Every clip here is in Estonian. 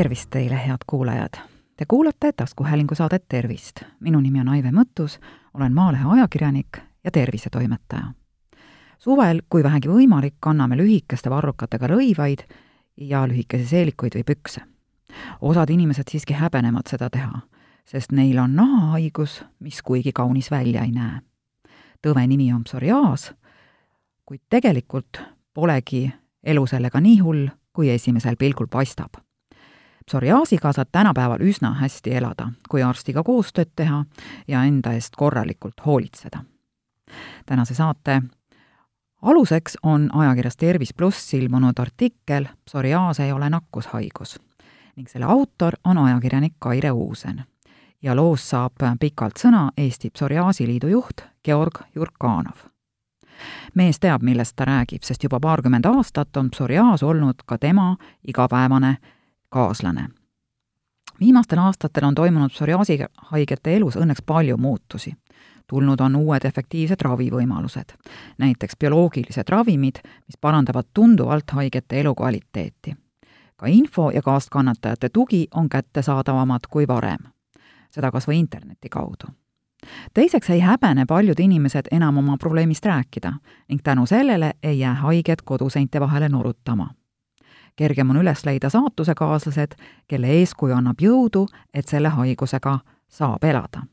tervist teile, head kuulajad! Te kuulate taskuhäälingu saadet Tervist. minu nimi on Aive Mõttus, olen Maalehe ajakirjanik ja tervisetoimetaja. suvel, kui vähegi võimalik, kanname lühikeste varrukatega rõivaid ja lühikesi seelikuid või pükse. osad inimesed siiski häbenevad seda teha, sest neil on nahahaigus, mis kuigi kaunis välja ei näe. tõve nimi on psoriaas, kuid tegelikult polegi elu sellega nii hull, kui esimesel pilgul paistab psoriaasiga saad tänapäeval üsna hästi elada, kui arstiga koostööd teha ja enda eest korralikult hoolitseda. tänase saate aluseks on ajakirjas Tervis pluss ilmunud artikkel Psoriaas ei ole nakkushaigus ning selle autor on ajakirjanik Kaire Uusen. ja loos saab pikalt sõna Eesti Psoriaasiliidu juht Georg Jurkanov mees teab, millest ta räägib, sest juba paarkümmend aastat on psoriaas olnud ka tema igapäevane kaaslane. viimastel aastatel on toimunud psoriaasihaigete elus õnneks palju muutusi. tulnud on uued efektiivsed ravivõimalused, näiteks bioloogilised ravimid, mis parandavad tunduvalt haigete elukvaliteeti. ka info ja kaaskannatajate tugi on kättesaadavamad kui varem, seda kas või interneti kaudu teiseks ei häbene paljud inimesed enam oma probleemist rääkida ning tänu sellele ei jää haiged koduseinte vahele nurutama kergem on üles leida saatusekaaslased, kelle eeskuju annab jõudu, et selle haigusega saab elada.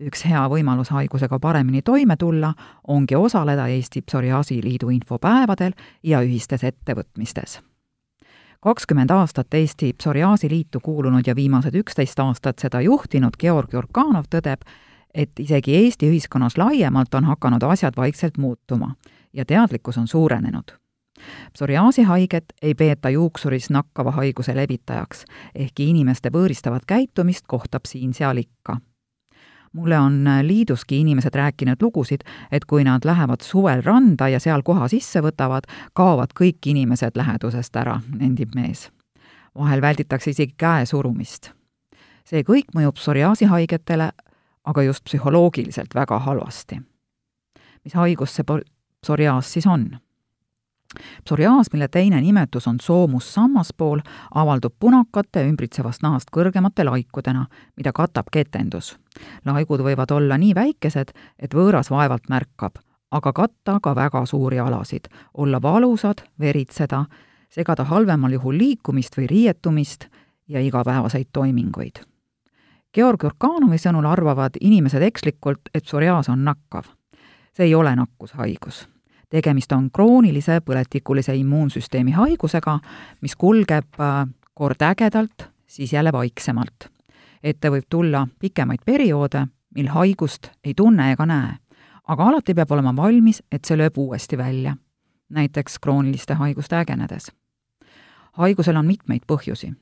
üks hea võimalus haigusega paremini toime tulla ongi osaleda Eesti Psoriaasi Liidu infopäevadel ja ühistes ettevõtmistes kakskümmend aastat Eesti Psoriaasi Liitu kuulunud ja viimased üksteist aastat seda juhtinud Georg Jurkanov tõdeb, et isegi Eesti ühiskonnas laiemalt on hakanud asjad vaikselt muutuma ja teadlikkus on suurenenud psoriaasihaiget ei peeta juuksuris nakkava haiguse levitajaks, ehkki inimeste võõristavat käitumist kohtab siin-seal ikka. mulle on liiduski inimesed rääkinud lugusid, et kui nad lähevad suvel randa ja seal koha sisse võtavad, kaovad kõik inimesed lähedusest ära, nendib mees. vahel välditakse isegi käe surumist. see kõik mõjub psoriaasihaigetele aga just psühholoogiliselt väga halvasti. mis haigus see psoriaas siis on? Psoriaas, mille teine nimetus on soomussammaspool, avaldub punakate ümbritsevast nahast kõrgemate laikudena, mida katab ketendus. laigud võivad olla nii väikesed, et võõras vaevalt märkab, aga katta ka väga suuri alasid, olla valusad, veritseda, segada halvemal juhul liikumist või riietumist ja igapäevaseid toiminguid. Georg Jurkanovi sõnul arvavad inimesed ekslikult, et psoriaas on nakkav. see ei ole nakkushaigus tegemist on kroonilise põletikulise immuunsüsteemi haigusega, mis kulgeb äh, kord ägedalt, siis jälle vaiksemalt. ette võib tulla pikemaid perioode, mil haigust ei tunne ega näe, aga alati peab olema valmis, et see lööb uuesti välja, näiteks krooniliste haiguste ägenedes. haigusel on mitmeid põhjusi.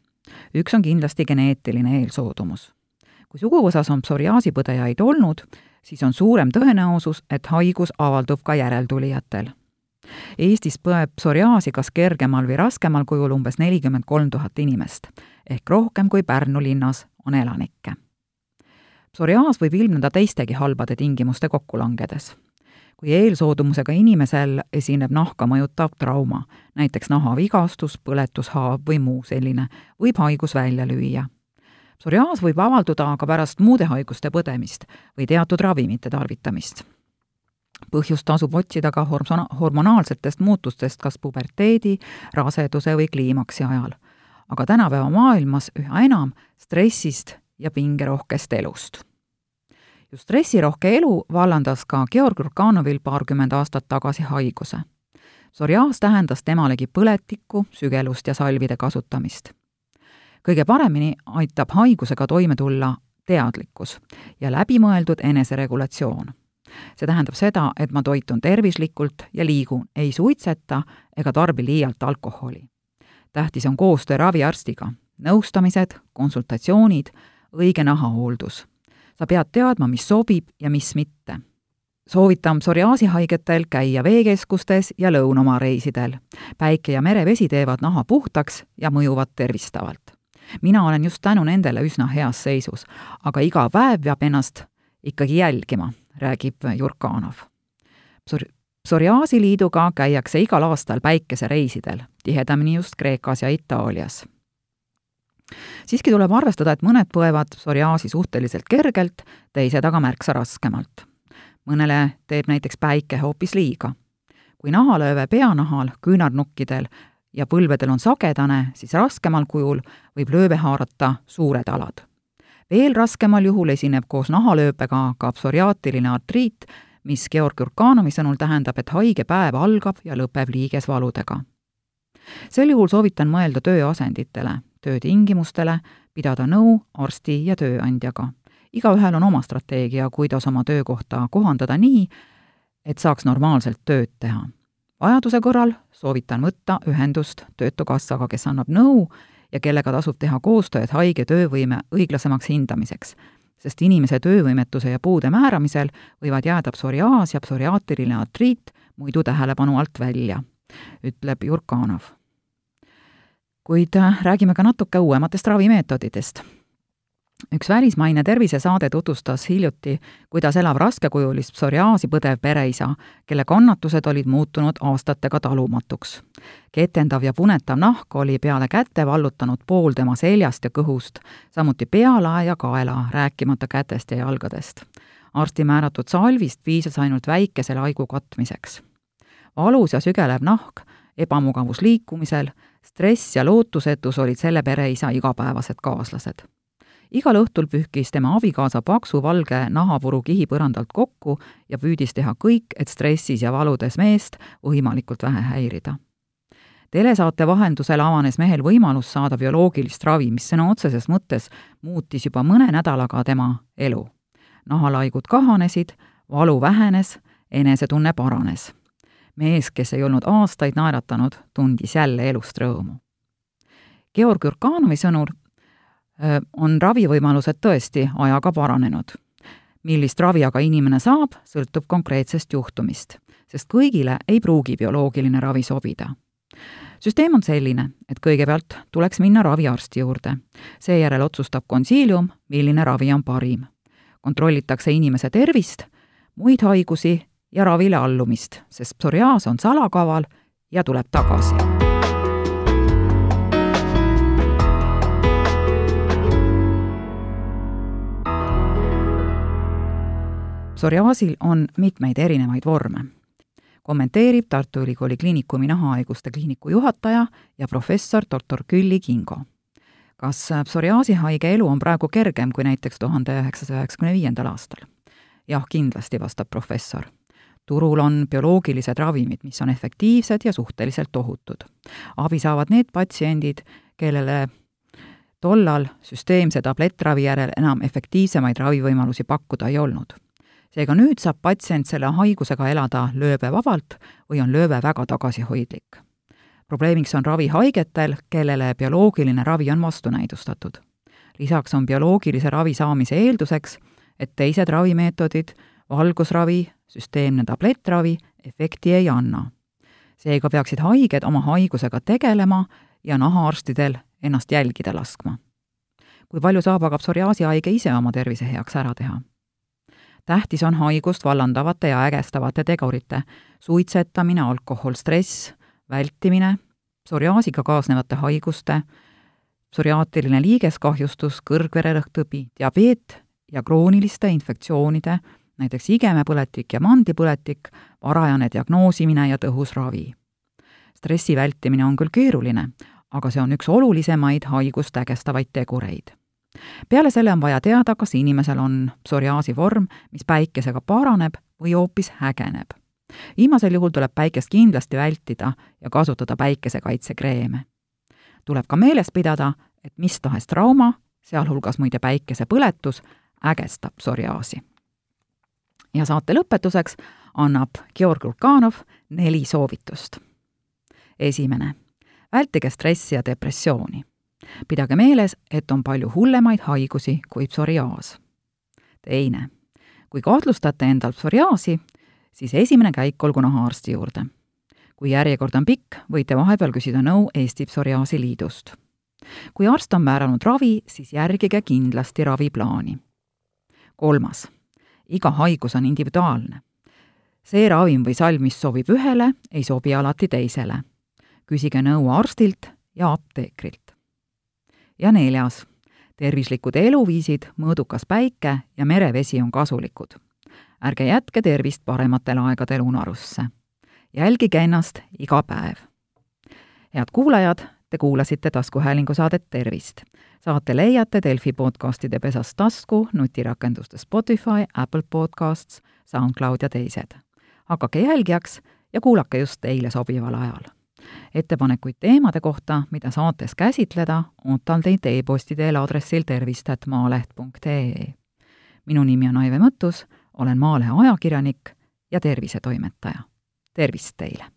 üks on kindlasti geneetiline eelsoodumus. kui suguvõsas on psoriaasipõdejaid olnud, siis on suurem tõenäosus, et haigus avaldub ka järeltulijatel. Eestis põeb psoriaasi kas kergemal või raskemal kujul umbes nelikümmend kolm tuhat inimest ehk rohkem kui Pärnu linnas on elanikke. psoriaas võib ilmneda teistegi halbade tingimuste kokkulangedes. kui eelsoodumusega inimesel esineb nahka mõjutav trauma, näiteks nahavigastus, põletushaav või muu selline, võib haigus välja lüüa psoriaas võib avalduda ka pärast muude haiguste põdemist või teatud ravimite tarvitamist. põhjust tasub otsida ka hormona-, hormonaalsetest muutustest kas puberteedi, raseduse või kliimaksi ajal. aga tänapäeva maailmas üha enam stressist ja pingerohkest elust. just stressirohke elu vallandas ka Georg Urkanovil paarkümmend aastat tagasi haiguse. psoriaas tähendas temalegi põletikku, sügelust ja salvide kasutamist kõige paremini aitab haigusega toime tulla teadlikkus ja läbimõeldud eneseregulatsioon. see tähendab seda, et ma toitun tervislikult ja liigun, ei suitseta ega tarbi liialt alkoholi. tähtis on koostöö raviarstiga, nõustamised, konsultatsioonid, õige nahahooldus. sa pead teadma, mis sobib ja mis mitte soovitan psoriaasihaigetel käia veekeskustes ja lõunamaa reisidel. päike ja merevesi teevad naha puhtaks ja mõjuvad tervistavalt mina olen just tänu nendele üsna heas seisus, aga iga päev peab ennast ikkagi jälgima, räägib Jurkanov. Psor-, psoriaasiliiduga käiakse igal aastal päikesereisidel, tihedamini just Kreekas ja Itaalias. siiski tuleb arvestada, et mõned põevad psoriaasi suhteliselt kergelt, teised aga märksa raskemalt. mõnele teeb näiteks päike hoopis liiga. kui nahalööve peanahal, küünarnukkidel ja põlvedel on sagedane, siis raskemal kujul võib lööve haarata suured alad. veel raskemal juhul esineb koos nahalööpega ka psoriaatiline artriit, mis Georg Jurkanovi sõnul tähendab, et haige päev algab ja lõpeb liigesvaludega. sel juhul soovitan mõelda tööasenditele, töötingimustele, pidada nõu arsti ja tööandjaga. igaühel on oma strateegia, kuidas oma töökohta kohandada nii, et saaks normaalselt tööd teha. Vajaduse korral soovitan võtta ühendust Töötukassaga, kes annab nõu ja kellega tasub teha koostööd haige töövõime õiglasemaks hindamiseks sest inimese töövõimetuse ja puude määramisel võivad jääda psoriaas ja psoriaatiline artriit muidu tähelepanu alt välja, ütleb Jurkanov. kuid räägime ka natuke uuematest ravimeetoditest üks välismaine tervisesaade tutvustas hiljuti, kuidas elab raskekujulist psoriaasi põdev pereisa, kelle kannatused olid muutunud aastatega talumatuks. ketendav ja punetav nahk oli peale käte vallutanud pool tema seljast ja kõhust, samuti pealae ja kaela, rääkimata kätest ja jalgadest. arsti määratud salvist piisas ainult väikese laigu katmiseks. valus ja sügelev nahk, ebamugavus liikumisel, stress ja lootusetus olid selle pereisa igapäevased kaaslased igal õhtul pühkis tema abikaasa paksu valge nahavuru kihi põrandalt kokku ja püüdis teha kõik, et stressis ja valudes meest võimalikult vähe häirida. telesaate vahendusel avanes mehel võimalus saada bioloogilist ravi, mis sõna otseses mõttes muutis juba mõne nädalaga tema elu. nahalaigud kahanesid, valu vähenes, enesetunne paranes. mees, kes ei olnud aastaid naeratanud, tundis jälle elust rõõmu. Georg Jurkanovi sõnul on ravivõimalused tõesti ajaga paranenud. millist ravi aga inimene saab, sõltub konkreetsest juhtumist, sest kõigile ei pruugi bioloogiline ravi sobida. süsteem on selline, et kõigepealt tuleks minna raviarsti juurde. seejärel otsustab konsiilium, milline ravi on parim. kontrollitakse inimese tervist, muid haigusi ja ravile allumist, sest psoriaas on salakaval ja tuleb tagasi psoriaasil on mitmeid erinevaid vorme. kommenteerib Tartu Ülikooli Kliinikumi nahahaiguste kliiniku juhataja ja professor doktor Külli Kingo. kas psoriaasi haige elu on praegu kergem kui näiteks tuhande üheksasaja üheksakümne viiendal aastal? jah, kindlasti, vastab professor turul on bioloogilised ravimid, mis on efektiivsed ja suhteliselt ohutud. abi saavad need patsiendid, kellele tollal süsteemse tablettravi järel enam efektiivsemaid ravivõimalusi pakkuda ei olnud seega nüüd saab patsient selle haigusega elada lööbevabalt või on lööve väga tagasihoidlik. probleemiks on ravi haigetel, kellele bioloogiline ravi on vastunäidustatud. lisaks on bioloogilise ravi saamise eelduseks, et teised ravimeetodid, valgusravi, süsteemne tablettravi efekti ei anna. seega peaksid haiged oma haigusega tegelema ja nahaarstidel ennast jälgida laskma. kui palju saab aga psoriaasi haige ise oma tervise heaks ära teha? Tähtis on haigust vallandavate ja ägestavate tegurite suitsetamine, alkohol, stress, vältimine, psoriaasiga kaasnevate haiguste, psoriaatiline liigeskahjustus, kõrgvererõhktõbi, diabeet ja krooniliste infektsioonide, näiteks igemepõletik ja mandlipõletik, varajane diagnoosimine ja tõhus ravi. stressi vältimine on küll keeruline, aga see on üks olulisemaid haigust ägestavaid tegureid peale selle on vaja teada, kas inimesel on psoriaasi vorm, mis päikesega paraneb või hoopis hägeneb. viimasel juhul tuleb päikest kindlasti vältida ja kasutada päikesekaitsekreeme. tuleb ka meeles pidada, et mis tahes trauma, sealhulgas muide päikesepõletus, ägestab psoriaasi. ja saate lõpetuseks annab Georg Lurkanov neli soovitust. esimene, vältige stressi ja depressiooni pidage meeles, et on palju hullemaid haigusi kui psoriaas. teine, kui kahtlustate endal psoriaasi, siis esimene käik olgu nahaarsti juurde. kui järjekord on pikk, võite vahepeal küsida nõu Eesti Psoriaasi Liidust. kui arst on määranud ravi, siis järgige kindlasti raviplaani. kolmas, iga haigus on individuaalne. see ravim või salv, mis sobib ühele, ei sobi alati teisele. küsige nõu arstilt ja apteekrilt ja neljas, tervislikud eluviisid, mõõdukas päike ja merevesi on kasulikud. ärge jätke tervist parematel aegadel unarusse. jälgige ennast iga päev. head kuulajad, te kuulasite taskuhäälingu saadet Tervist. saate leiate Delfi podcastide pesast tasku, nutirakenduste Spotify, Apple Podcasts, SoundCloud ja teised. hakake jälgijaks ja kuulake just teile sobival ajal ettepanekuid teemade kohta, mida saates käsitleda, ootan teid e-posti teel aadressil tervist.maaleht.ee. minu nimi on Aive Mõttus, olen Maalehe ajakirjanik ja tervisetoimetaja. tervist teile!